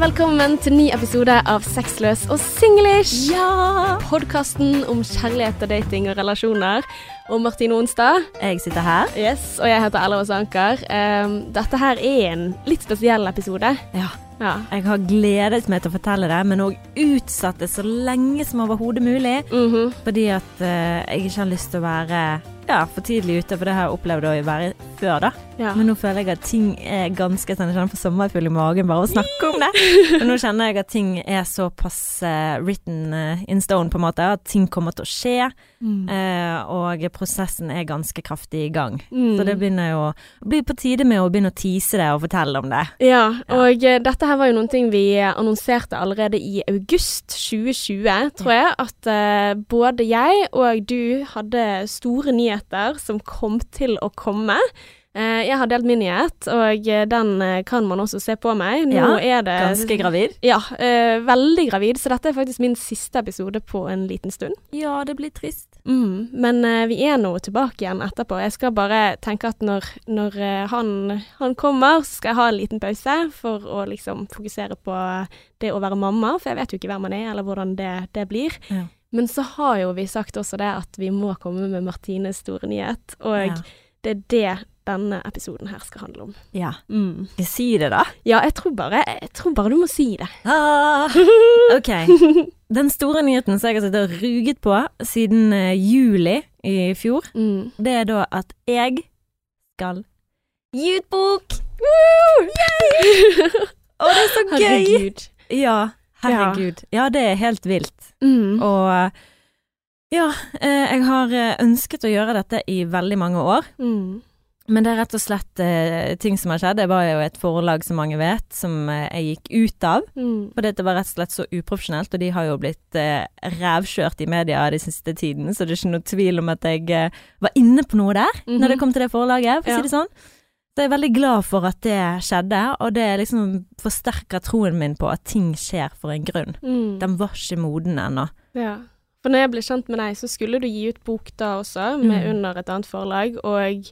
velkommen til ny episode av Sexløs og singlish. Ja! Podkasten om kjærlighet og dating og relasjoner. Og Martine Onstad. Jeg sitter her. Yes, Og jeg heter Ella Åse Anker. Um, dette her er en litt spesiell episode. Ja. Ja. Jeg har gledet meg til å fortelle det, men òg utsatt det så lenge som overhodet mulig. Mhm. Fordi at uh, jeg ikke har lyst til å være ja, for tidlig ute, for det har jeg opplevd å være før, da. Ja. Men nå føler jeg at ting er ganske sånn Jeg kjenner på sommerfugl i magen bare å snakke om det. Men nå kjenner jeg at ting er såpass uh, written eh, in stone, på en måte, at ting kommer til å skje. Mm. Uh, og prosessen er ganske kraftig i gang. Mm. Så det begynner jo blir på tide med å begynne å tease det og fortelle om det. Ja, og ja. dette her var jo noen ting vi annonserte allerede i august 2020, tror jeg. At uh, både jeg og du hadde store nyheter som kom til å komme. Eh, jeg har delt min nyhet, og eh, den eh, kan man også se på meg. Nå Ja, er det Ganske gravid. Ja, veldig gravid, så dette er faktisk min siste episode på en liten stund. Ja, det blir trist. Mm, men vi er nå tilbake igjen etterpå. Jeg skal bare tenke at når, når han, han kommer, så skal jeg ha en liten pause for å liksom fokusere på det å være mamma, for jeg vet jo ikke hvem man er, eller hvordan det, det blir. Ja. Men så har jo vi sagt også det at vi må komme med Martines store nyhet, og Ja. det er det denne episoden her skal handle om. Ja. Mm. Skal jeg si det, da? Ja, jeg tror, bare, jeg tror bare du må si det. Ah, OK. Den store nyheten som jeg har sittet og ruget på siden uh, juli i fjor, Mm. det er da at jeg skal gi ut bok! Og det er så gøy! Herregud. Ja, herregud. Ja, det er helt vilt. Mm. Og ja, eh, jeg har eh, ønsket å gjøre dette i veldig mange år. Mm. Men det er rett og slett eh, ting som har skjedd. Det var jo et forlag, som mange vet, som eh, jeg gikk ut av. Mm. For det var rett og slett så uprofesjonelt, og de har jo blitt eh, rævkjørt i media de siste tiden, så det er ikke noe tvil om at jeg eh, var inne på noe der Mhm. når det kom til det forlaget, for å Ja. si det sånn. Så jeg er veldig glad for at det skjedde, og det liksom forsterker troen min på at ting skjer for en grunn. Mm. Den var ikke moden ennå. Ja. For når jeg ble kjent med deg, så skulle du gi ut bok da også, med Mm. under et annet forlag, og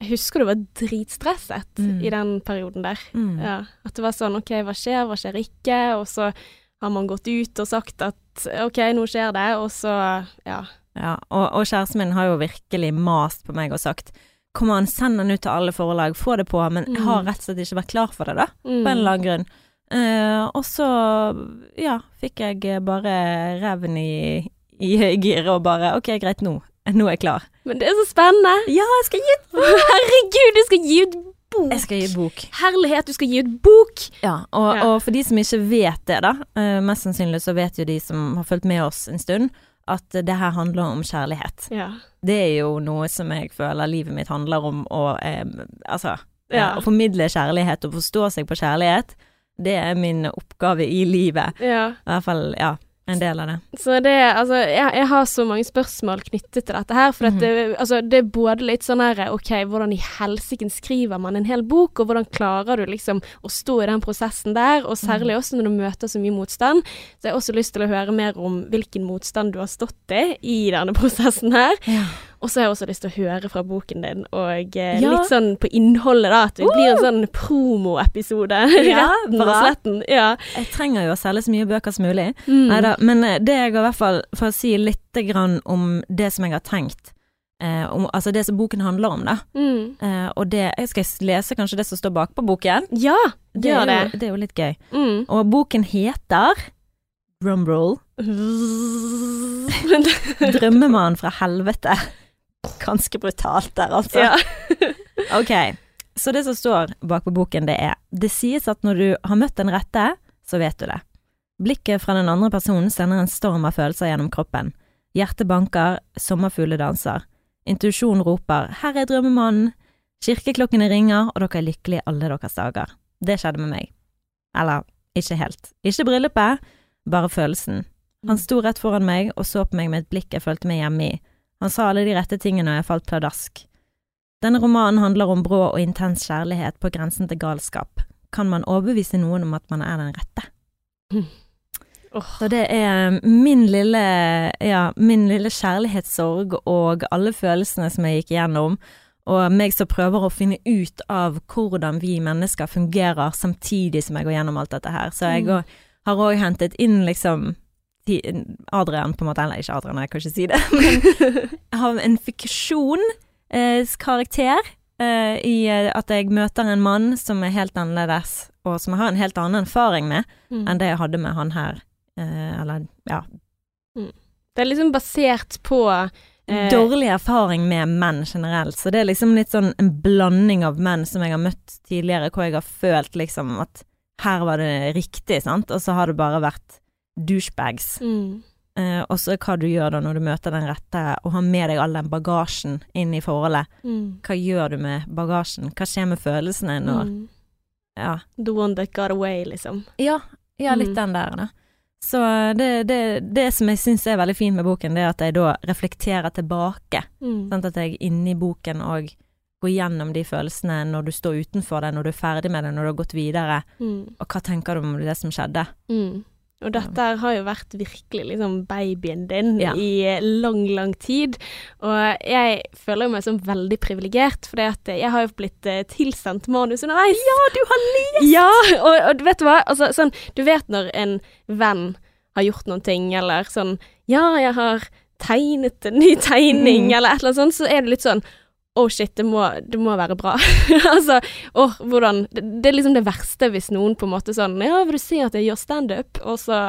jeg husker du var dritstresset Mm. i den perioden der. Mm. Ja. At det var sånn OK, hva skjer, hva skjer ikke? Og så har man gått ut og sagt at OK, nå skjer det, og så ja. Ja, og, og kjæresten min har jo virkelig mast på meg og sagt Kom an, send den ut til alle forlag, få det på, men jeg har Mm. rett og slett ikke vært klar for det, da. Mm. på en eller annen grunn. Uh, og så, ja, fikk jeg bare reven i, i giret og bare OK, greit, nå. Nå er jeg klar. Men det er så spennende! Ja, jeg skal gi ut Herregud, du skal gi ut bok! Jeg skal gi ut bok. Herlighet, du skal gi ut bok! Ja, og, Ja. og for de som ikke vet det, da, eh, mest sannsynlig så vet jo de som har fulgt med oss en stund, at det her handler om kjærlighet. Ja. Det er jo noe som jeg føler livet mitt handler om å eh, Altså, Ja. å formidle kjærlighet og forstå seg på kjærlighet. Det er min oppgave i livet. ja. I hvert fall, ja, en del av det. Så det, altså, jeg, jeg har så mange spørsmål knyttet til dette her. For at det, altså, det er både litt sånn her OK, hvordan i helsike skriver man en hel bok, og hvordan klarer du liksom å stå i den prosessen der? Og særlig også når du møter så mye motstand. Så jeg har også lyst til å høre mer om hvilken motstand du har stått i i denne prosessen her. Ja. Og så har jeg også lyst til å høre fra boken din, og eh, Ja. litt sånn på innholdet, da. At det blir en sånn promoepisode. Ja, Retten og bra. sletten. Ja. Jeg trenger jo å selge så mye bøker som mulig. Mm. Neida, men eh, det jeg har i hvert fall, for å si litt grann om det som jeg har tenkt, eh, om, altså det som boken handler om, da. Mm. Eh, og det, jeg skal lese kanskje det som står bakpå boken. Ja, Det gjør det. jo, det er jo litt gøy. Mm. Og boken heter Drumroll. 'Drømmemann fra helvete'. Ganske brutalt der, altså. ja. Ok, så det som står bak på boken det er Det sies at når du har møtt den rette, så vet du det. Blikket fra den andre personen sender en storm av følelser gjennom kroppen. Hjertet banker, sommerfugler danser. Intuisjonen roper 'her er drømmemannen'. Kirkeklokkene ringer, og dere er lykkelige alle deres dager. Det skjedde med meg. Eller, ikke helt. Ikke bryllupet, bare følelsen. Han sto rett foran meg og så på meg med et blikk jeg følte meg hjemme i. Han sa alle de rette tingene, og jeg falt pladask. Denne romanen handler om brå og intens kjærlighet på grensen til galskap. Kan man overbevise noen om at man er den rette? Oh. Så det er min lille, ja, min lille kjærlighetssorg og alle følelsene som jeg gikk igjennom. og meg som prøver å finne ut av hvordan vi mennesker fungerer samtidig som jeg går gjennom alt dette her. Så jeg Mm. har òg hentet inn liksom Adrian, på en måte, eller ikke Adrian, jeg kan ikke si det, men har en fiksjon eh, eh, i eh, at jeg møter en mann som er helt annerledes, og som jeg har en helt annen erfaring med Mm. enn det jeg hadde med han her. Eh, eller ja, Det er liksom basert på eh, dårlig erfaring med menn generelt. Så det er liksom litt sånn en blanding av menn som jeg har møtt tidligere, hvor jeg har følt liksom at her var det riktig, sant, og så har det bare vært douchebags. mm. Eh, og så hva du gjør da når du møter den rette, og har med deg all den bagasjen inn i forholdet. Mm. Hva gjør du med bagasjen? Hva skjer med følelsene når Mm. Ja, The one that got away, liksom. ja, ja litt Mm. den der, da. Så det, det, det som jeg syns er veldig fint med boken, det er at jeg da reflekterer tilbake. Mm. Sånn At jeg inni boken og går gjennom de følelsene når du står utenfor det, når du er ferdig med det, når du har gått videre. Mm. Og hva tenker du om det som skjedde? Mm. Og dette har jo vært virkelig liksom babyen din Ja. i lang, lang tid. Og jeg føler meg som veldig privilegert, for jeg har jo blitt eh, tilsendt manus underveis. Ja, du har lest! Ja, og, og vet du hva? Altså, sånn, du vet når en venn har gjort noen ting, eller sånn Ja, jeg har tegnet en ny tegning, Mm. eller et eller annet sånt, så er det litt sånn Å, shit, det må, det må være bra. altså, åh, hvordan det, det er liksom det verste hvis noen på en måte sånn Ja, vil du si at jeg gjør standup? Og så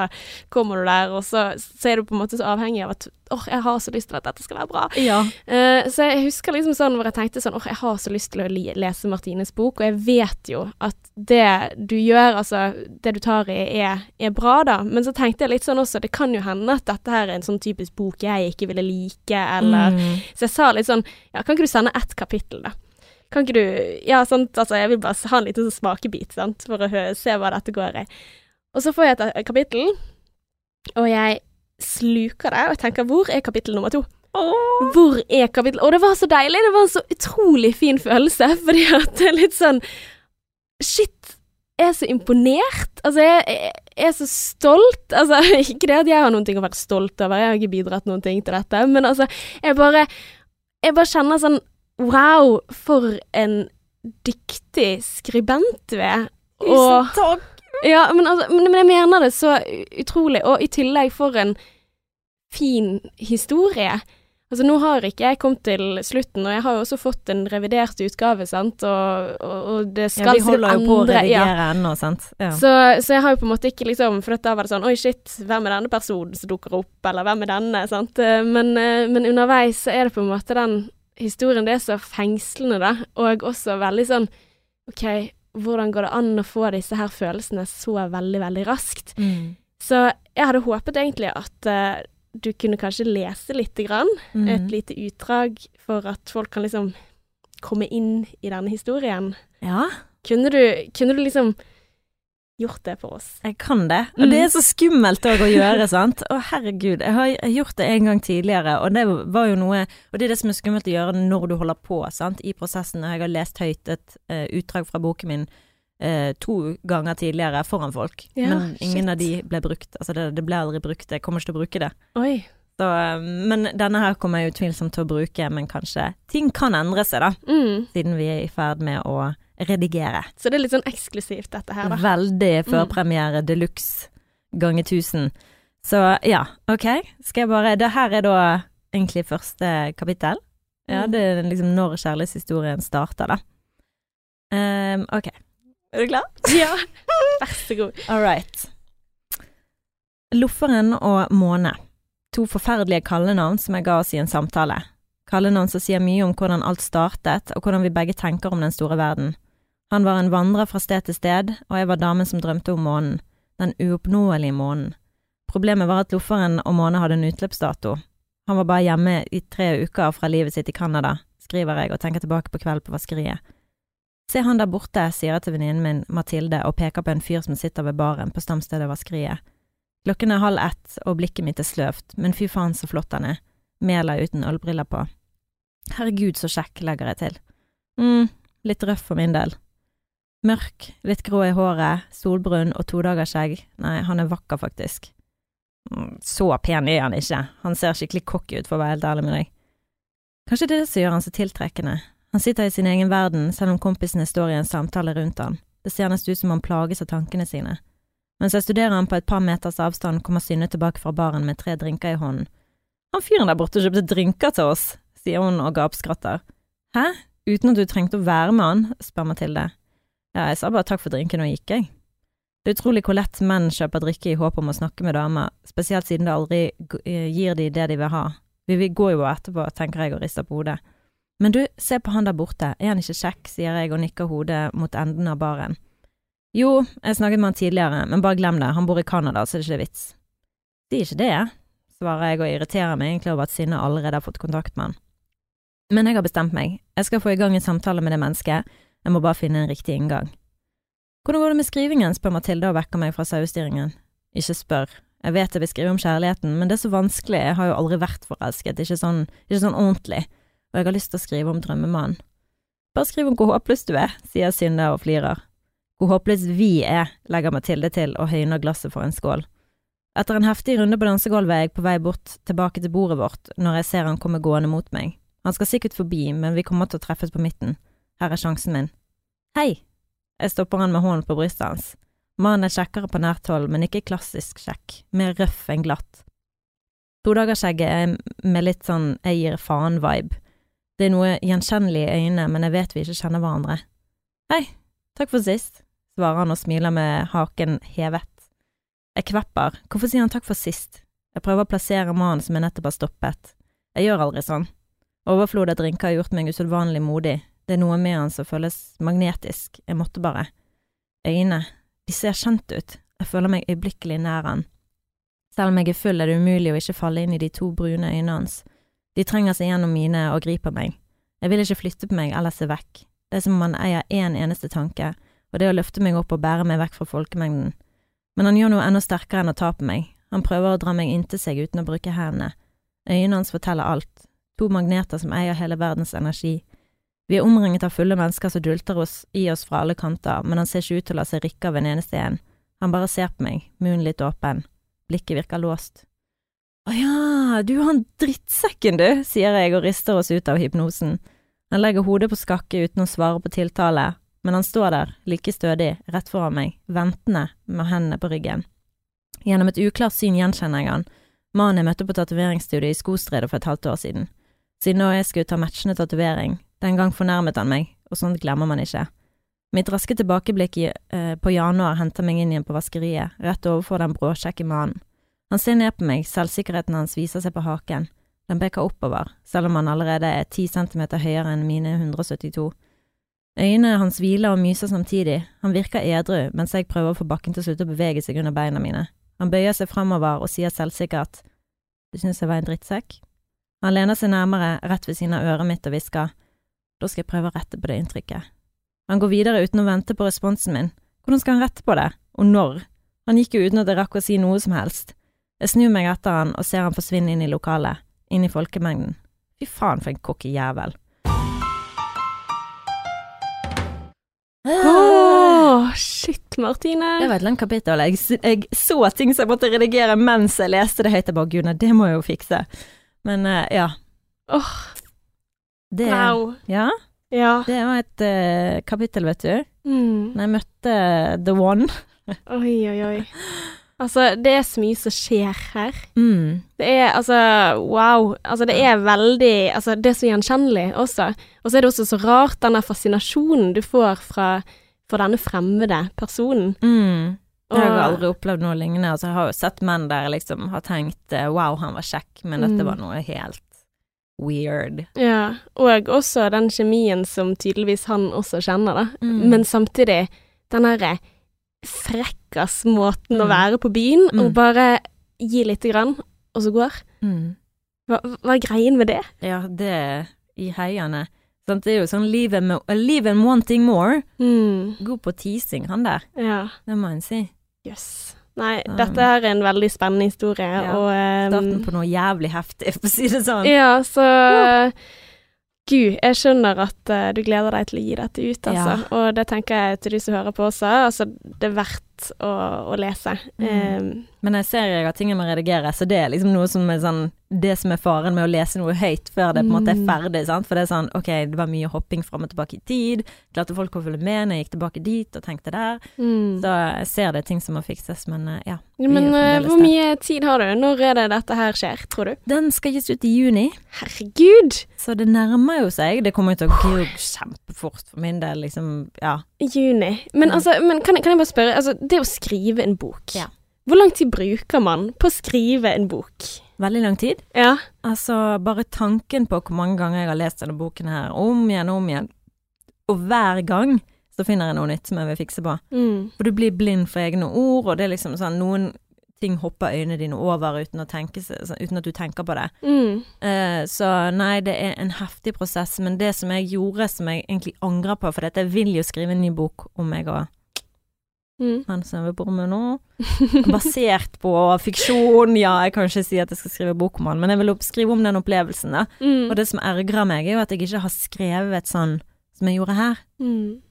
kommer du der, og så, så er du på en måte så avhengig av at åh, jeg har så lyst til at dette skal være bra. Ja. Uh, så jeg husker liksom sånn hvor jeg tenkte sånn åh, jeg har så lyst til å lese Martines bok, og jeg vet jo at det du gjør, altså det du tar i, er, er bra, da. Men så tenkte jeg litt sånn også, det kan jo hende at dette her er en sånn typisk bok jeg ikke ville like, eller Mm. Så jeg sa litt sånn Ja, kan ikke du sende ett kapittel, da? Kan ikke du Ja, sant, altså, jeg vil bare ha en liten sånn smakebit, sant, for å se hva dette går i. Og så får jeg et kapittel, og jeg sluker det, og jeg tenker hvor er kapittel nummer to? Åh. Hvor er kapittel Og det var så deilig, det var en så utrolig fin følelse, fordi at det er litt sånn Shit, jeg er så imponert. Altså, jeg, jeg, er så stolt. Altså, ikke det at jeg har noen ting å være stolt over, jeg har ikke bidratt noen ting til dette, men altså, jeg bare Jeg bare kjenner sånn Wow, for en dyktig skribent du er. Tusen takk. Ja, men, altså, men, men jeg mener det så utrolig, og i tillegg for en fin historie. Altså, nå har ikke jeg kommet til slutten, og jeg har jo også fått en revidert utgave, sant, og, og, og det skal Ja, vi holder jo på å endre- ja. redigere ennå, sant. Ja. Så, så jeg har jo på en måte ikke liksom For da var det sånn Oi, shit, hvem er denne personen som dukker opp, eller hvem er denne, sant. Eh, Men, eh, men underveis så er det på en måte den historien Det er så fengslende, da, og også veldig sånn OK, hvordan går det an å få disse her følelsene så veldig, veldig raskt? Mm. Så jeg hadde håpet egentlig at uh, du kunne kanskje lese lite grann, Mm. et lite utdrag, for at folk kan liksom komme inn i denne historien. Ja, Kunne du, kunne du liksom gjort det for oss? jeg kan det. Og Mm. det er så skummelt òg å gjøre, sant. Å herregud, jeg har gjort det en gang tidligere, og det var jo noe Og det er det som er skummelt å gjøre når du holder på, sant, i prosessen. Og jeg har lest høyt et uh, utdrag fra boken min uh, to ganger tidligere foran folk, Ja, men ingen shit. av de ble brukt. Altså, det, det ble aldri brukt. Jeg kommer ikke til å bruke det. Oi. Så, eh, men denne her kommer jeg utvilsomt til å bruke, men kanskje Ting kan endre seg, da, Mm. siden vi er i ferd med å redigere. Så det er litt sånn eksklusivt, dette her, da. Veldig Mm. førpremiere de luxe ganger 1000. Så ja, ok. Skal jeg bare Det her er da egentlig første kapittel. Ja, Mm. det er liksom når kjærlighetshistorien starter, da. Um, ok. Er du klar? Ja. Vær så god. All right. Lofferen og Måne. To forferdelige kallenavn som jeg ga oss i en samtale. Kallenavn som sier mye om hvordan alt startet, og hvordan vi begge tenker om den store verden. Han var en vandrer fra sted til sted, og jeg var damen som drømte om månen. Den uoppnåelige månen. Problemet var at lofferen og Måne hadde en utløpsdato. Han var bare hjemme i tre uker fra livet sitt i Canada, skriver jeg og tenker tilbake på kvelden på vaskeriet. Se han der borte, sier jeg til venninnen min Mathilde og peker på en fyr som sitter ved baren på stamstedet vaskeriet. Klokken er halv ett og blikket mitt er sløvt, men fy faen så flott han er, Mela uten ølbriller på. Herregud så kjekk, legger jeg til. mm, litt røff for min del. Mørk, litt grå i håret, solbrun og todagersskjegg, nei, han er vakker faktisk. Mm, Så pen er han ikke, han ser skikkelig cocky ut for å være helt ærlig med deg. Kanskje det er det som gjør han så tiltrekkende, Han sitter i sin egen verden, selv om kompisene står i en samtale rundt han. Det ser nesten ut som han plages av tankene sine. Mens jeg studerer han på et par meters avstand, kommer Synne tilbake fra baren med tre drinker i hånden. Han fyren der borte kjøpte drinker til oss, sier hun og gapskratter. Hæ? Uten at du trengte å være med han? spør Mathilde. Ja, jeg sa bare takk for drinken og gikk, jeg. Det er utrolig hvor lett menn kjøper drikke i håp om å snakke med damer, spesielt siden det aldri gir de det de vil ha. Vi går jo etterpå, tenker jeg og rister på hodet. Men du, se på han der borte, er han ikke kjekk, sier jeg og nikker hodet mot enden av baren. Jo, jeg snakket med han tidligere, men bare glem det, han bor i Canada, så det er ikke vits. Si ikke det, svarer jeg og irriterer meg egentlig over at Synne allerede har fått kontakt med han. Men jeg har bestemt meg, jeg skal få i gang en samtale med det mennesket, jeg må bare finne en riktig inngang. Hvordan går det med skrivingen, spør Mathilde og vekker meg fra sauestyringen. Ikke spør, jeg vet jeg vil skrive om kjærligheten, men det er så vanskelig, jeg har jo aldri vært forelsket, ikke sånn, ikke sånn ordentlig, og jeg har lyst til å skrive om drømmemannen. Bare skriv om hvor håpløs du er, sier Synne og flirer. Hvor håpløs vi er, legger Mathilde til og høyner glasset for en skål. Etter en heftig runde på dansegulvet er jeg på vei bort tilbake til bordet vårt når jeg ser han komme gående mot meg. Han skal sikkert forbi, men vi kommer til å treffes på midten. Her er sjansen min. Hei! Jeg stopper han med hånden på brystet hans. Mannen er kjekkere på nært hold, men ikke klassisk kjekk, mer røff enn glatt. Todagerskjegget er med litt sånn jeg gir faen-vibe. Det er noe gjenkjennelig i øynene, men jeg vet vi ikke kjenner hverandre. Hei, takk for sist, svarer han og smiler med haken hevet. Jeg kvepper, hvorfor sier han takk for sist? Jeg prøver å plassere mannen som jeg nettopp har stoppet. Jeg gjør aldri sånn. Overflod av drinker har gjort meg usedvanlig modig, det er noe med han som føles magnetisk, jeg måtte bare. Øyne, de ser kjent ut, jeg føler meg øyeblikkelig nær han. Selv om jeg er full, er det umulig å ikke falle inn i de to brune øynene hans. De trenger seg gjennom mine og griper meg. Jeg vil ikke flytte på meg eller se vekk. Det er som om han eier én en eneste tanke, og det er å løfte meg opp og bære meg vekk fra folkemengden. Men han gjør noe enda sterkere enn å ta på meg. Han prøver å dra meg inntil seg uten å bruke hendene. Øynene hans forteller alt, to magneter som eier hele verdens energi. Vi er omringet av fulle mennesker som dulter oss i oss fra alle kanter, men han ser ikke ut til å la seg rikke av en eneste en. Han bare ser på meg, munnen litt åpen. Blikket virker låst. Å ja, du han drittsekken, du, sier jeg og rister oss ut av hypnosen. Han legger hodet på skakke uten å svare på tiltale, men han står der, like stødig, rett foran meg, ventende, med hendene på ryggen. Gjennom et uklart syn gjenkjenner jeg han, mannen jeg møtte på tatoveringsstudiet i Skostredet for et halvt år siden. Siden da jeg skulle ta matchende tatovering, den gang fornærmet han meg, og sånt glemmer man ikke. Mitt raske tilbakeblikk i, eh, på januar henter meg inn igjen på vaskeriet, rett overfor den bråkjekke mannen. Han ser ned på meg, selvsikkerheten hans viser seg på haken. Den peker oppover, selv om han allerede er ti centimeter høyere enn mine 172. Øynene hans hviler og myser samtidig, han virker edru mens jeg prøver å få bakken til å slutte å bevege seg under beina mine. Han bøyer seg fremover og sier selvsikkert, du synes jeg var en drittsekk? Han lener seg nærmere, rett ved siden av øret mitt, og hvisker. Da skal jeg prøve å rette på det inntrykket. Han går videre uten å vente på responsen min. Hvordan skal han rette på det, og når? Han gikk jo uten at jeg rakk å si noe som helst. Jeg snur meg etter han og ser han forsvinne inn i lokalet, inn i folkemengden. Fy faen for en cocky jævel. Oh, shit, Martine. Det var et langt kapittel. Jeg, jeg, så ting som jeg måtte redigere mens jeg leste det høyt. Jeg bare, gud, det må jeg jo fikse. Men uh, ja. Åh, Det, wow. ja, Ja. det var et uh, kapittel, vet du. Mm. Når jeg møtte The One. Oi, oi, oi. Altså, det er så mye som skjer her. Mm. Det er altså wow. Altså, det er veldig Altså, det er så gjenkjennelig også. Og så er det også så rart, den der fascinasjonen du får fra, fra denne fremmede personen. Mm. Jeg har aldri opplevd noe lignende. Altså, jeg har jo sett menn der jeg liksom har tenkt eh, wow, han var kjekk, men dette Mm. var noe helt weird. Ja, og også den kjemien som tydeligvis han også kjenner, da. Mm. Men samtidig den derre frekkas måten å Mm. være på byen, Mm. og bare gi lite grann, og så går. Mm. Hva, hva er greien med det? Ja, det i heiene. Sant, det er jo sånn live and, mo- live and wanting more. Mm. God på teasing, han der. Ja, Det må en si. Jøss. Nei, Um, dette er en veldig spennende historie, ja, og um, Starten på noe jævlig heftig, for å si det sånn. Ja, så Gud, jeg skjønner at uh, du gleder deg til å gi dette ut, altså. Og det tenker jeg til du som hører på også. Altså, det er verdt lett å, å lese. Mm. Um, Men jeg ser jeg har ting jeg må redigere, så det er liksom noe som er sånn Det som er faren med å lese noe høyt før det på en måte er Mm. ferdig, sant. For det er sånn ok, det var mye hopping fram og tilbake i tid. Klarte folk å følge med når jeg gikk tilbake dit og tenkte der. mm. Så jeg ser det er ting som må fikses, men eh, ja. Men eh, hvor mye tid har du? Når er det dette her skjer, tror du? Den skal gis ut i juni, Herregud! så det nærmer jo seg. Det kommer jo til å gå kjempefort for min del, liksom. Ja. Juni. Men, Mm. altså, men kan, jeg- kan jeg bare spørre, altså, det å skrive en bok, Ja. hvor lang tid bruker man på å skrive en bok? Veldig lang tid. Ja. Altså, bare tanken på hvor mange ganger jeg har lest denne boken her, om igjen og om igjen, og hver gang så finner jeg noe nytt som jeg vil fikse på. Mm. For du blir blind for egne ord, og det er liksom sånn noen ting hopper øynene dine over uten, tenke, uten at du tenker på det. Mm. Uh, så nei, det er en heftig prosess, men det som jeg gjorde som jeg egentlig angrer på, for dette, jeg vil jo skrive en ny bok om meg og Mm. han som jeg vil bo med nå, basert på fiksjon, ja, jeg kan ikke si at jeg skal skrive bok om han, men jeg vil skrive om den opplevelsen, da. Mm. Og det som ergrer meg, er jo at jeg ikke har skrevet sånn som jeg gjorde her. Mm.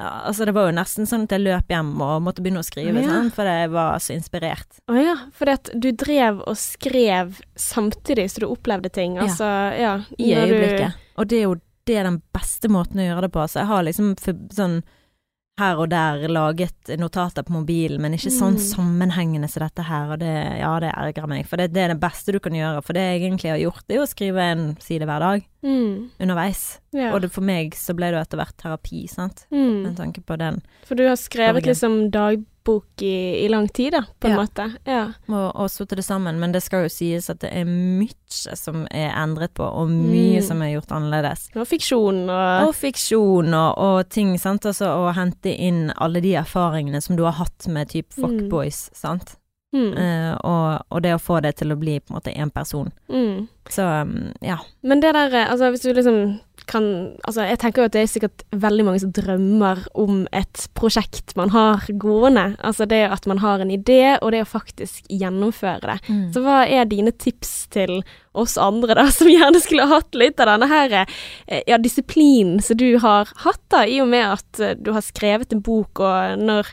Ja, altså det var jo nesten sånn at jeg løp hjem og måtte begynne å skrive, Ja. sånn, for jeg var så inspirert. Å ja, fordi at du drev og skrev samtidig så du opplevde ting. Ja. Altså, ja. I øyeblikket. du-. Og det er jo det er den beste måten å gjøre det på. Så jeg har liksom for, sånn her og der laget notater på mobilen, men ikke sånn Mm. sammenhengende som dette her, og det, ja, det ergrer meg. For det, det er det beste du kan gjøre. For det jeg egentlig har gjort, det er å skrive en side hver dag Mm. underveis. Ja. Og det, for meg så ble det etter hvert terapi, sant. Mm. Med tanke på den. For du har skrevet liksom liksom dagbok i, i lang tid, da, på en Ja. måte. Ja. Og, og satt det sammen. Men det skal jo sies at det er mye som er endret på, og mye Mm. som er gjort annerledes. Og fiksjon og Og fiksjon og, og ting, sant. Altså å hente inn alle de erfaringene som du har hatt med type Mm. fuckboys, sant. mm. Uh, og, og det å få det til å bli på en måte én person. Mm. Så um, ja. Men det der, eh, altså hvis du liksom kan Altså jeg tenker jo at det er sikkert veldig mange som drømmer om et prosjekt man har gående. Altså det at man har en idé, og det å faktisk gjennomføre det. Mm. Så hva er dine tips til oss andre da, som gjerne skulle hatt litt av denne her eh, ja, disiplinen som du har hatt da, i og med at eh, du har skrevet en bok, og når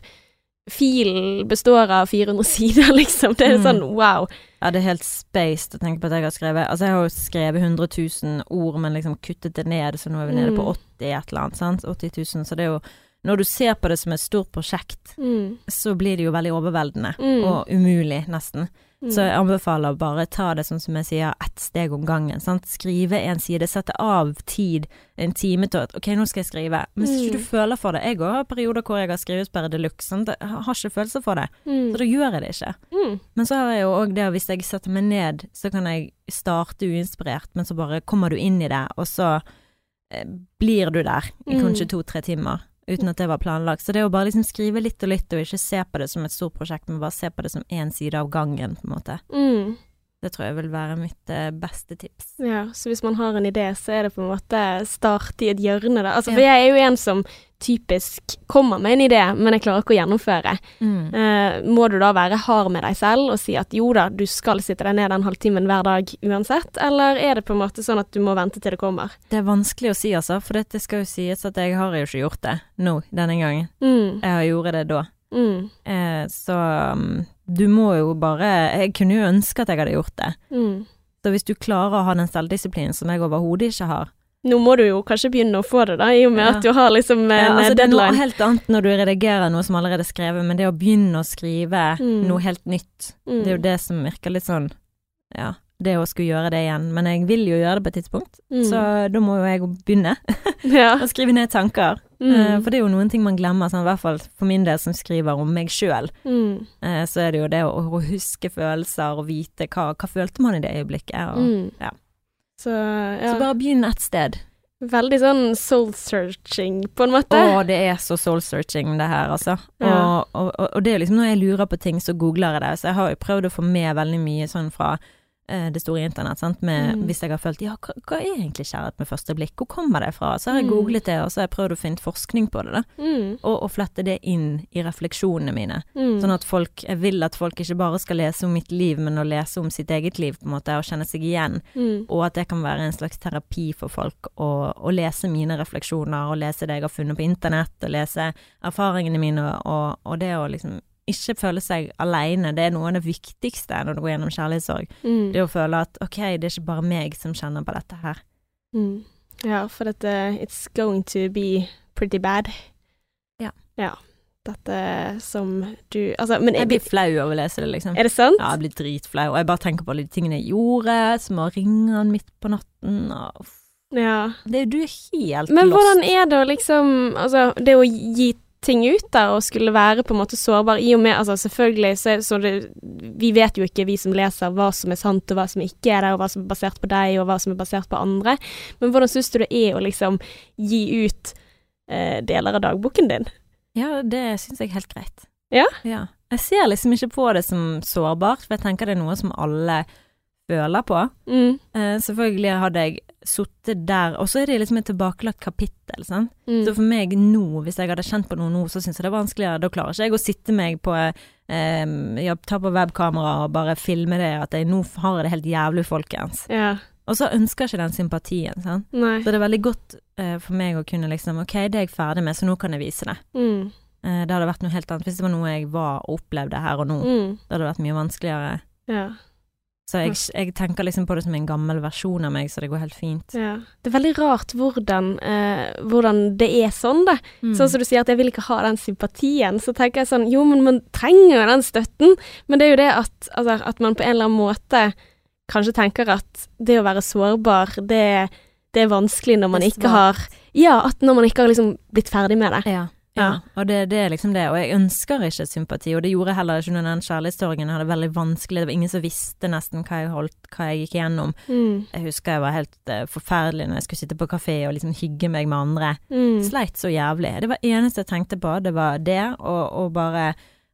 filen består av 400 sider, liksom. Det er Mm. sånn wow. Ja, det er helt spaced å tenke på at jeg har skrevet Altså, jeg har jo skrevet 100 000 ord, men liksom kuttet det ned, så nå er vi nede på Mm. 80 et eller annet, sant. 80 000. Så det er jo Når du ser på det som et stort prosjekt, Mm. så blir det jo veldig overveldende. Mm. Og umulig, nesten. Mm. Så jeg anbefaler bare ta det sånn som jeg sier, ett steg om gangen. Sant? Skrive en side, sette av tid, en time til at ok, nå skal jeg skrive. Men hvis ikke Mm. du føler for det Jeg òg har perioder hvor jeg har skrivesperre de luxe. sant? Jeg har ikke følelser for det, Mm. så da gjør jeg det ikke. Mm. Men så har jeg jo òg det at hvis jeg setter meg ned, så kan jeg starte uinspirert, men så bare kommer du inn i det, og så eh, blir du der i Mm. kanskje to-tre timer. Uten at det var planlagt. Så det å bare liksom skrive litt og litt, og ikke se på det som et stort prosjekt, men bare se på det som én side av gangen, på en måte. Mm. Det tror jeg vil være mitt eh, beste tips. Ja, så hvis man har en idé, så er det på en måte start i et hjørne, da. Altså, for jeg er jo en som typisk kommer med en idé, men jeg klarer ikke å gjennomføre. Mm. Uh, må du da være hard med deg selv og si at jo da, du skal sitte deg ned den halvtimen hver dag uansett, eller er det på en måte sånn at du må vente til det kommer? Det er vanskelig å si, altså, for det skal jo sies at jeg har jo ikke gjort det nå, denne gangen. Mm. Jeg har gjort det da. Mm. Eh, så um, du må jo bare Jeg kunne jo ønske at jeg hadde gjort det. Mm. Så hvis du klarer å ha den selvdisiplinen som jeg overhodet ikke har Nå må du jo kanskje begynne å få det, da, i og med Ja. at du har liksom en Ja, altså, eh, Det er noe deadline. helt annet når du redigerer noe som allerede er skrevet, men det å begynne å skrive Mm. noe helt nytt, Mm. det er jo det som virker litt sånn Ja, det å skulle gjøre det igjen. Men jeg vil jo gjøre det på et tidspunkt, Mm. så da må jo jeg begynne ja. å skrive ned tanker. Eh, Mm. For det er jo noen ting man glemmer, sånn, i hvert fall for min del som skriver om meg sjøl. Mm. Så er det jo det å, å huske følelser og vite hva, hva følte man i det øyeblikket. Og, Mm. ja. Så ja. Så bare begynn et sted. Veldig sånn soul searching, på en måte. Å, det er så soul-searching, det her, altså. Ja. Og, og, og, det er liksom når jeg lurer på ting, så googler jeg det. Så jeg har jo prøvd å få med veldig mye sånn fra eh, det store internett, sant. Med, Mm. Hvis jeg har følt ja, hva, hva er egentlig kjærlighet med første blikk, hvor kommer det fra? Så har jeg Mm. googlet det, og så har jeg prøvd å finne forskning på det. Mm. Og, og flette det inn i refleksjonene mine. Mm. Sånn at folk Jeg vil at folk ikke bare skal lese om mitt liv, men å lese om sitt eget liv, på en måte, og kjenne seg igjen. mm. Og at det kan være en slags terapi for folk å, å lese mine refleksjoner, og lese det jeg har funnet på internett, og lese erfaringene mine, og, og det å liksom ikke føle seg alene, Det er noe av det viktigste når du går gjennom kjærlighetssorg. Mm. Det å føle at ok, det er ikke bare meg som kjenner på dette her. Mm. Ja, for dette It's going to be pretty bad. Ja. Ja. Dette som du Altså, men Jeg jeg blir flau av å lese det, liksom. er det sant? Ja, jeg blir dritflau. Og jeg bare tenker på alle de tingene jeg gjorde, som å ringe han midt på natten og. Ja. Det, Du er helt Men lost. hvordan er det å liksom Altså, det å gi ting ut der, og skulle være på en måte sårbar, i og med Altså, selvfølgelig så, så det Vi vet jo ikke, vi som leser, hva som er sant, og hva som ikke er det, og hva som er basert på deg, og hva som er basert på andre. Men hvordan syns du det er å liksom gi ut eh, deler av dagboken din? Ja, det syns jeg er helt greit. Ja? ja. Jeg ser liksom ikke på det som sårbart, for jeg tenker det er noe som alle føler på. Mm. Eh, selvfølgelig hadde jeg sittet der, og så er det liksom et tilbakelagt kapittel, sant. Mm. Så for meg nå, hvis jeg hadde kjent på noe nå, så syns jeg det er vanskeligere. Da klarer ikke jeg å sitte meg på eh, ja, Ta på webkamera og bare filme det, at jeg nå har det helt jævlig, folkens. Ja. Og så ønsker jeg ikke den sympatien, sant. Nei. Så det er veldig godt eh, for meg å kunne liksom Ok, det er jeg ferdig med, så nå kan jeg vise det. Mm. Eh, det hadde vært noe helt annet hvis det var noe jeg var og opplevde her og nå. Mm. Det hadde vært mye vanskeligere. Ja. Så jeg, jeg tenker liksom på det som en gammel versjon av meg, så det går helt fint. ja. Det er veldig rart hvordan, eh, hvordan det er sånn, da. Mm. Sånn som du sier at jeg vil ikke ha den sympatien, så tenker jeg sånn jo, men man trenger jo den støtten. Men det er jo det at, altså, at man på en eller annen måte kanskje tenker at det å være sårbar, det, det er vanskelig når man ikke har Ja, at når man ikke har liksom blitt ferdig med det. Ja. Ja, og det, det er liksom det. Og jeg ønsker ikke sympati, og det gjorde jeg heller ikke under den kjærlighetssorgen. Jeg hadde det veldig vanskelig, det var ingen som visste nesten hva jeg holdt, hva jeg gikk gjennom. Mm. Jeg husker jeg var helt uh, forferdelig når jeg skulle sitte på kafé og liksom hygge meg med andre. Mm. Sleit så jævlig. Det var eneste jeg tenkte på, det var det, og, og bare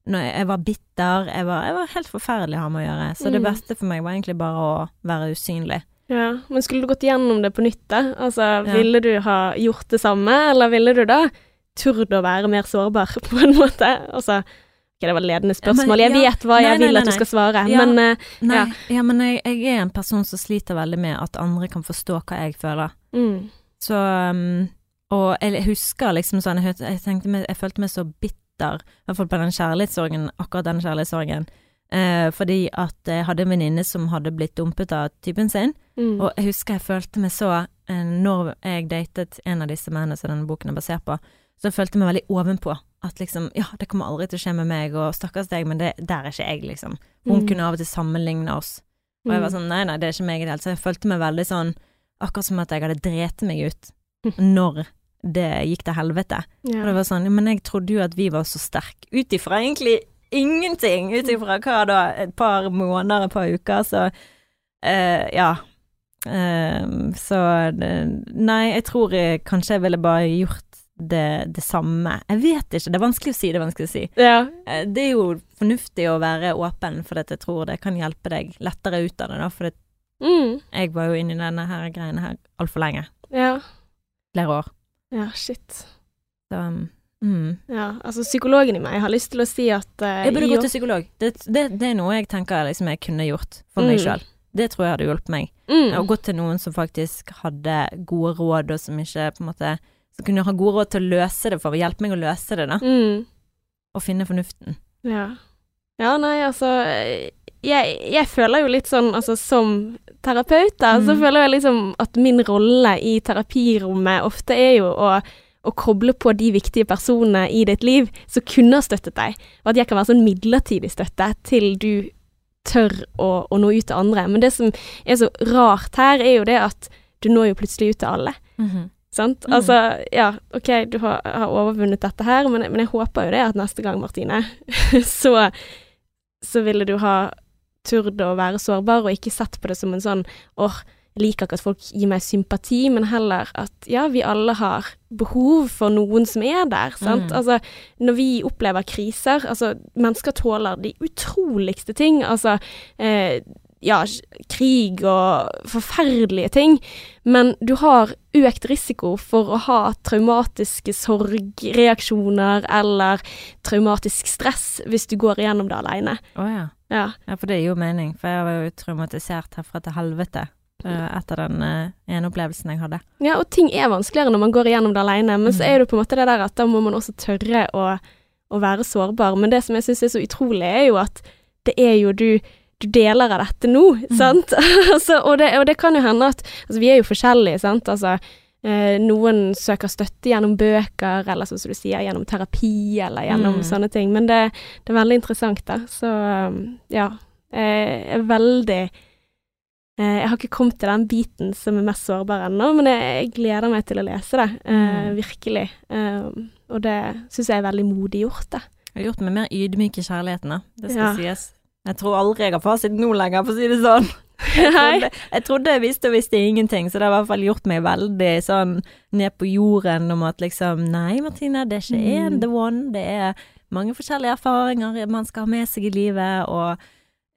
jeg, var bitter, jeg var, jeg var helt forferdelig å ha med å gjøre. Så det Mm. beste for meg var egentlig bare å være usynlig. Ja, men skulle du gått gjennom det på nytt, da? Altså, Ja. ville du ha gjort det samme, eller ville du da turt å være mer sårbar, på en måte? Altså, ikke det var ledende spørsmål, jeg vet hva jeg vil at du skal svare, Ja. men eh, Nei, Ja. ja, men jeg, jeg er en person som sliter veldig med at andre kan forstå hva jeg føler. mm, Så um, Og jeg husker liksom sånn Jeg, jeg tenkte meg, jeg følte meg så bitter, i hvert fall på den kjærlighetssorgen, akkurat den kjærlighetssorgen. Eh, fordi at jeg hadde en venninne som hadde blitt dumpet av typen sin. mm, Og jeg husker jeg følte meg så eh, Når jeg datet en av disse mennene som denne boken er basert på, så jeg følte meg veldig ovenpå. At liksom Ja, det kommer aldri til å skje med meg, og stakkars deg, men det, der er ikke jeg, liksom. Hun Mm. kunne av og til sammenligne oss. Og jeg var sånn, nei, nei, det er ikke meg i det hele tatt. Så jeg følte meg veldig sånn, akkurat som at jeg hadde drept meg ut når det gikk til helvete. ja. Og det var sånn, men jeg trodde jo at vi var så sterke, ut ifra egentlig ingenting, ut ifra hva da, et par måneder, et par uker, så uh, ja. Uh, så det, nei, jeg tror jeg, kanskje jeg ville bare gjort det, det samme. Jeg vet ikke, det er vanskelig å si, det er vanskelig å si. ja. Eh, Det er jo fornuftig å være åpen, for jeg tror det kan hjelpe deg lettere ut av det, da. For Mm, jeg var jo inne i denne her greiene her altfor lenge. ja. Flere år. Ja, shit. Så mm. Ja, altså psykologen i meg har lyst til å si at uh, Jeg burde gå til psykolog. Det, det, det er noe jeg tenker liksom jeg kunne gjort for meg Mm. sjøl. Det tror jeg hadde hjulpet meg. mm. Å gå til noen som faktisk hadde gode råd, og som ikke på en måte Som kunne ha gode råd til å løse det for å hjelpe meg å løse det, da. Mm. Og finne fornuften. Ja. Ja, nei, altså jeg, jeg føler jo litt sånn, altså som terapeut, da, så Mm. føler jeg liksom at min rolle i terapirommet ofte er jo å, å koble på de viktige personene i ditt liv som kunne ha støttet deg, og at jeg kan være sånn midlertidig støtte til du tør å, å nå ut til andre. Men det som er så rart her, er jo det at du når jo plutselig ut til alle. Sant? Mm. Altså, ja, OK, du har, har overvunnet dette her, men, men jeg håper jo det at neste gang, Martine, så, så ville du ha turt å være sårbar, og ikke sett på det som en sånn åh, liker ikke at folk gir meg sympati, men heller at ja, vi alle har behov for noen som er der, sant. Mm. Altså, når vi opplever kriser, altså, mennesker tåler de utroligste ting, altså, eh, ja, krig og forferdelige ting, men du har økt risiko for å ha traumatiske sorgreaksjoner eller traumatisk stress hvis du går igjennom det alene. Å ja. Ja. ja. For det gir jo mening. For jeg var jo traumatisert herfra til helvete eh, etter den eh, ene opplevelsen jeg hadde. ja, og ting er vanskeligere når man går igjennom det alene, men så Mm. er det på en måte det der at da må man også tørre å, å være sårbar. Men det som jeg syns er så utrolig, er jo at det er jo du du deler av dette nå, sant? altså, og, det, og, det, kan jo hende at Altså, vi er jo forskjellige, sant. Altså, eh, noen søker støtte gjennom bøker, eller sånn som du sier, gjennom terapi, eller gjennom Mm. sånne ting. Men det, det er veldig interessant, da. Så um, ja. Jeg er veldig eh, Jeg har ikke kommet til den biten som er mest sårbar ennå, men jeg, jeg gleder meg til å lese det. Eh, Mm. Virkelig. Um, og det syns jeg er veldig modig gjort, det. Jeg har gjort meg mer ydmyk i kjærligheten, da. Det skal Ja. sies. Jeg tror aldri jeg har fasit nå lenger, for å si det sånn. Jeg trodde, jeg trodde jeg visste og visste ingenting, så det har i hvert fall gjort meg veldig sånn ned på jorden om at liksom Nei, Martine, det er ikke én Mm. the one. Det er mange forskjellige erfaringer man skal ha med seg i livet, og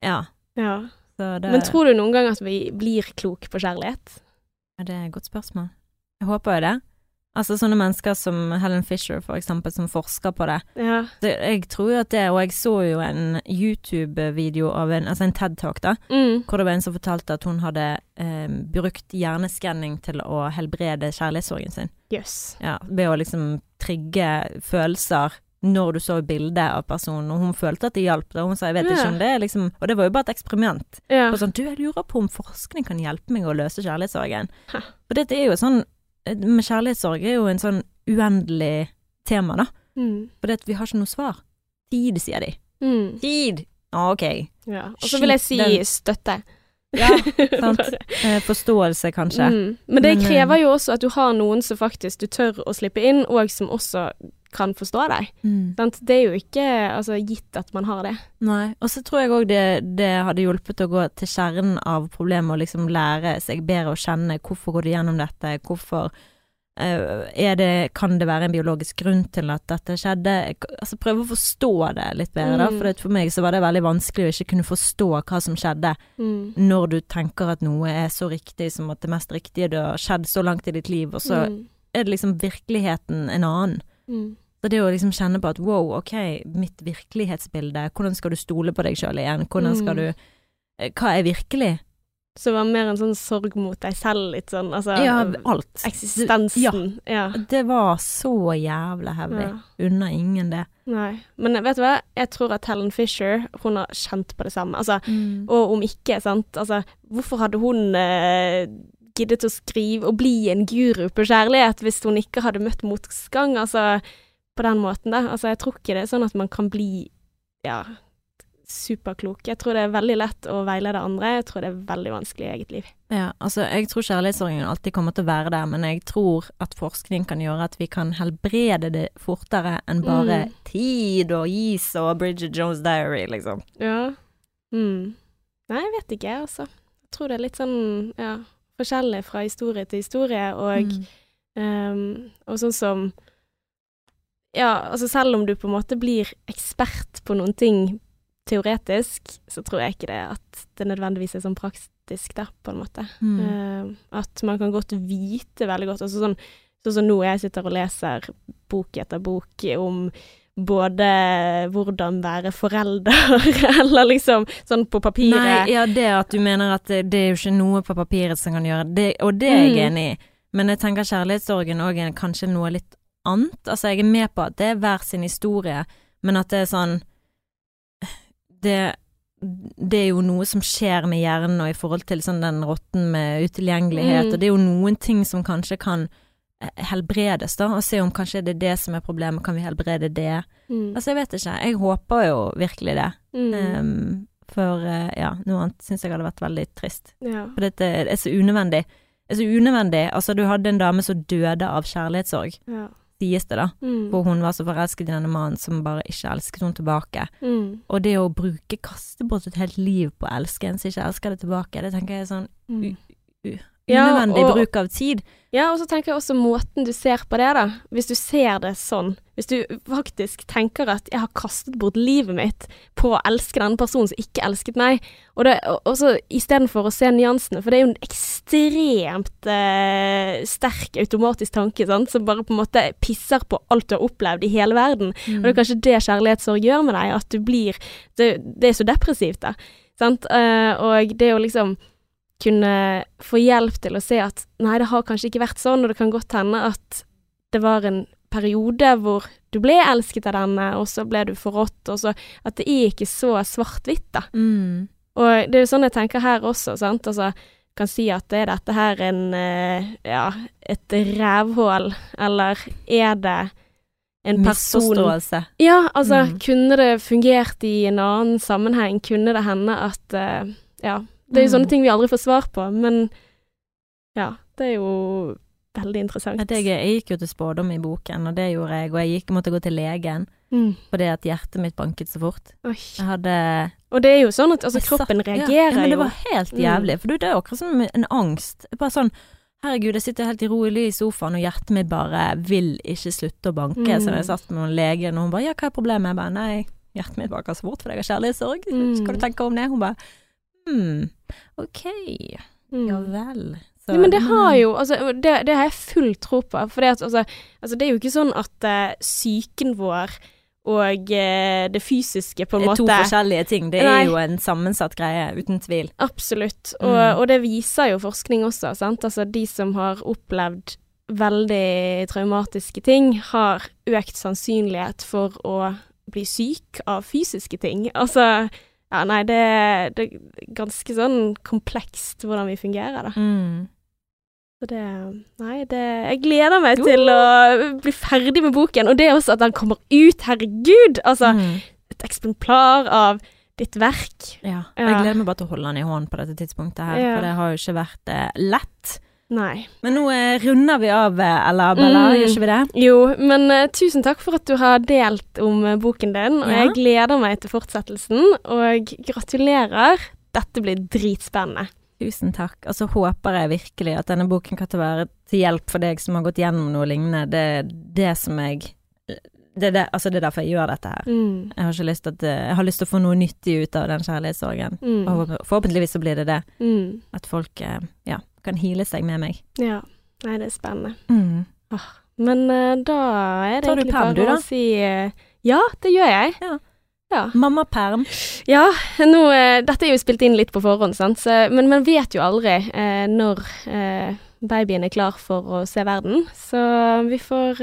ja. Ja. Det, Men tror du noen gang at vi blir klok på kjærlighet? Ja, Det er et godt spørsmål. Jeg håper jo det. Altså sånne mennesker som Helen Fisher, for eksempel, som forsker på det. Ja. det jeg tror jo at det, og jeg så jo en YouTube-video av en, altså en TED-talk, da, Mm. hvor det var en som fortalte at hun hadde eh, brukt hjerneskanning til å helbrede kjærlighetssorgen sin. Yes. Ja, ved å liksom trigge følelser når du så bildet av personen, og hun følte at det hjalp. Og hun sa jeg vet Ja. ikke om det er liksom Og det var jo bare et eksperiment. Ja. Og sånn, du, jeg lurer på om forskning kan hjelpe meg å løse kjærlighetssorgen. For dette er jo sånn Med kjærlighetssorg er jo en sånn uendelig tema, da. Mm. For vi har ikke noe svar. Tid, sier de. Mm. Tid! Ja, ok. Ja. Og så vil jeg si Den- støtte. Ja, sant. Eh, forståelse, kanskje. Mm. Men det eh, krever jo også at du har noen som faktisk du tør å slippe inn, og som også kan forstå deg. Mm. Det er jo ikke altså, gitt at man har det. Nei. Og så tror jeg òg det, det hadde hjulpet å gå til kjernen av problemet og liksom lære seg bedre å kjenne hvorfor går du gjennom dette, hvorfor eh, er det, kan det være en biologisk grunn til at dette skjedde? Altså prøve å forstå det litt bedre, da. Mm. For det, for meg så var det veldig vanskelig å ikke kunne forstå hva som skjedde, Mm. når du tenker at noe er så riktig som at det mest riktige det har skjedd så langt i ditt liv, og så Mm. er det liksom virkeligheten en annen. Mm. Så det å liksom kjenne på at wow, ok, mitt virkelighetsbilde, hvordan skal du stole på deg sjøl igjen, hvordan skal Mm. du eh, Hva er virkelig? Så det var mer en sånn sorg mot deg selv, litt sånn, altså Ja, alt. Eksistensen. Ja. Det var så jævla heavy. ja. Unna ingen det. Nei. Men vet du hva, jeg tror at Helen Fisher, hun har kjent på det samme. Altså, Mm. og om ikke, sant, altså, hvorfor hadde hun eh, giddet å skrive og bli en guru på kjærlighet hvis hun ikke hadde møtt motgang, altså, på den måten, da. Altså, jeg tror ikke det er sånn at man kan bli, ja, superklok. Jeg tror det er veldig lett å veilede andre, jeg tror det er veldig vanskelig i eget liv. Ja, altså jeg tror kjærlighetssorgen alltid kommer til å være der, men jeg tror at forskning kan gjøre at vi kan helbrede det fortere enn bare Mm. tid og is og Bridget Jones' Diary, liksom. Ja. Mm. Nei, jeg vet ikke, altså. Jeg tror det er litt sånn, ja, forskjellig fra historie til historie, og Mm. um, og sånn som Ja, altså selv om du på en måte blir ekspert på noen ting teoretisk, så tror jeg ikke det at det nødvendigvis er sånn praktisk, da, på en måte. Mm. Uh, at man kan godt vite veldig godt altså sånn, sånn som nå jeg sitter og leser bok etter bok om både hvordan være forelder, eller liksom sånn på papiret. Nei, ja, det at du mener at det, det er jo ikke noe på papiret som kan gjøre det, og det er jeg Mm. enig i. Men jeg tenker kjærlighetssorgen òg er kanskje noe litt annet. Altså, jeg er med på at det er hver sin historie, men at det er sånn Det, det er jo noe som skjer med hjernen og i forhold til sånn den rotten med utilgjengelighet, Mm. og det er jo noen ting som kanskje kan helbredes, da, og se om kanskje det er det som er problemet, kan vi helbrede det? Mm. Altså, jeg vet ikke. Jeg håper jo virkelig det. Mm. Um, for uh, ja, noe annet syns jeg hadde vært veldig trist. ja. For dette er så unødvendig. Det er så unødvendig. Altså, du hadde en dame som døde av kjærlighetssorg, ja. sies det da. Mm. For hun var så forelsket i denne mannen som bare ikke elsket henne tilbake. Mm. Og det å bruke, kaste bort et helt liv på å elske en som ikke elsker det tilbake, det tenker jeg er sånn Mm. u- Ja, og- bruk av tid. Ja, og så tenker jeg også måten du ser på det, da. Hvis du ser det sånn. Hvis du faktisk tenker at 'jeg har kastet bort livet mitt på å elske denne personen som ikke elsket meg', og, det, og, og så istedenfor å se nyansene, for det er jo en ekstremt eh, sterk automatisk tanke, sant, som bare på en måte pisser på alt du har opplevd i hele verden. Og det er kanskje det kjærlighetssorg gjør med deg, at du blir Det, det er så depressivt, da. Sant? Uh, og det er jo liksom kunne få hjelp til å se at nei, det har kanskje ikke vært sånn, og det kan godt hende at det var en periode hvor du ble elsket av denne, og så ble du forrådt, og så At det er ikke så svart-hvitt, da. Mm. Og det er jo sånn jeg tenker her også, sant. Altså, kan si at er dette her en eh, Ja, et rævhull, eller er det en person Misforståelse. Ja, altså, Mm. kunne det fungert i en annen sammenheng? Kunne det hende at eh, Ja. Det er jo Mm. sånne ting vi aldri får svar på, men ja, det er jo veldig interessant. Jeg, jeg gikk jo til spådom i boken, og det gjorde jeg, og jeg gikk, måtte gå til legen mm. fordi at hjertet mitt banket så fort. Oi. Jeg hadde Og det er jo sånn at altså, kroppen satt- ja, reagerer ja, men det var helt Mm. jævlig. For det er jo akkurat som en angst. Bare sånn Herregud, jeg sitter helt i rolig i sofaen, og hjertet mitt bare vil ikke slutte å banke. Mm. Så jeg satt med legen, og hun bare 'ja, hva er problemet?' Jeg bare 'nei, hjertet mitt banker så fort fordi jeg har kjærlighetssorg'. Mm. Skal du tenke om det? Hun bare 'hm, ok, Mm. ja vel'. Så- Ja, men det har jo altså, det, det har jeg full tro på. For det, at, altså, altså, det er jo ikke sånn at psyken vår og uh, det fysiske på en Det er to forskjellige ting. Det er jo en sammensatt greie, uten tvil. Absolutt. Og, Mm. og det viser jo forskning også, sant. Altså de som har opplevd veldig traumatiske ting, har økt sannsynlighet for å bli syk av fysiske ting. Altså Ja, nei, det, det er ganske sånn komplekst hvordan vi fungerer, da. Mm. Så det Nei, det Jeg gleder meg til å bli ferdig med boken, og det er også at den kommer ut, herregud! Altså, Mm. et eksemplar av ditt verk. Ja. Ja. Jeg gleder meg bare til å holde den i hånden på dette tidspunktet her, Ja. for det har jo ikke vært eh, lett. Nei. Men nå eh, runder vi av, eh, Ella Bella, Mm. gjør ikke vi det? Jo, men uh, tusen takk for at du har delt om uh, boken din, og Ja. jeg gleder meg til fortsettelsen, og gratulerer. Dette blir dritspennende. Tusen takk. Og så håper jeg virkelig at denne boken kan være til hjelp for deg som har gått gjennom noe lignende. Det er det som jeg det det, altså det er derfor jeg gjør dette her. Mm. Jeg har lyst at Jeg har lyst til å få noe nyttig ut av den kjærlighetssorgen. Mm. Og forhåpentligvis så blir det det. Mm. At folk ja, kan hile seg med meg. Ja. Nei, det er spennende. Mm. Men uh, da er det Tar egentlig perm, bare du, da? å si uh, Ja, det gjør jeg. Ja. Ja. Mammaperm. Ja, nå, uh, dette er jo spilt inn litt på forhånd, sant? Så, men man vet jo aldri når babyen er klar for å se verden. Så vi får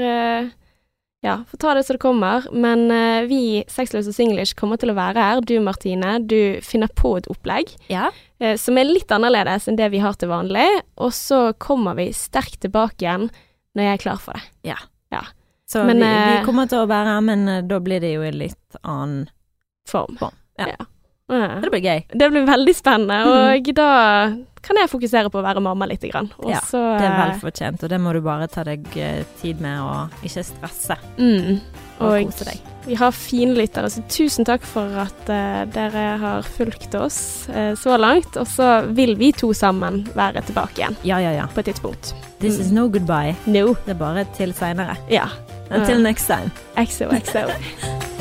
ja, får ta det som det kommer. Men uh, vi, Sexløs og Singlish, kommer til å være her. Du, Martine, du finner på et opplegg Ja. uh, som er litt annerledes enn det vi har til vanlig. Og så kommer vi sterkt tilbake igjen når jeg er klar for det. Ja, Så Men, vi, eh, vi kommer til å være her, men uh, da blir det jo i litt annen Form. Form, ja. Ja. Det blir gøy. Det blir veldig spennende, og da kan jeg fokusere på å være mamma litt. Grann. Og Ja, så, Det er eh, vel fortjent, og det må du bare ta deg eh, tid med og ikke stresse. Mm. Og Og kose deg. vi har fine lyttere, så tusen takk for at uh, dere har fulgt oss uh, så langt. Og så vil vi to sammen være tilbake igjen Ja, ja, ja. på et tidspunkt. This is no goodbye. No. Det er bare til seinere. Ja. Until next time. XOXO. XO.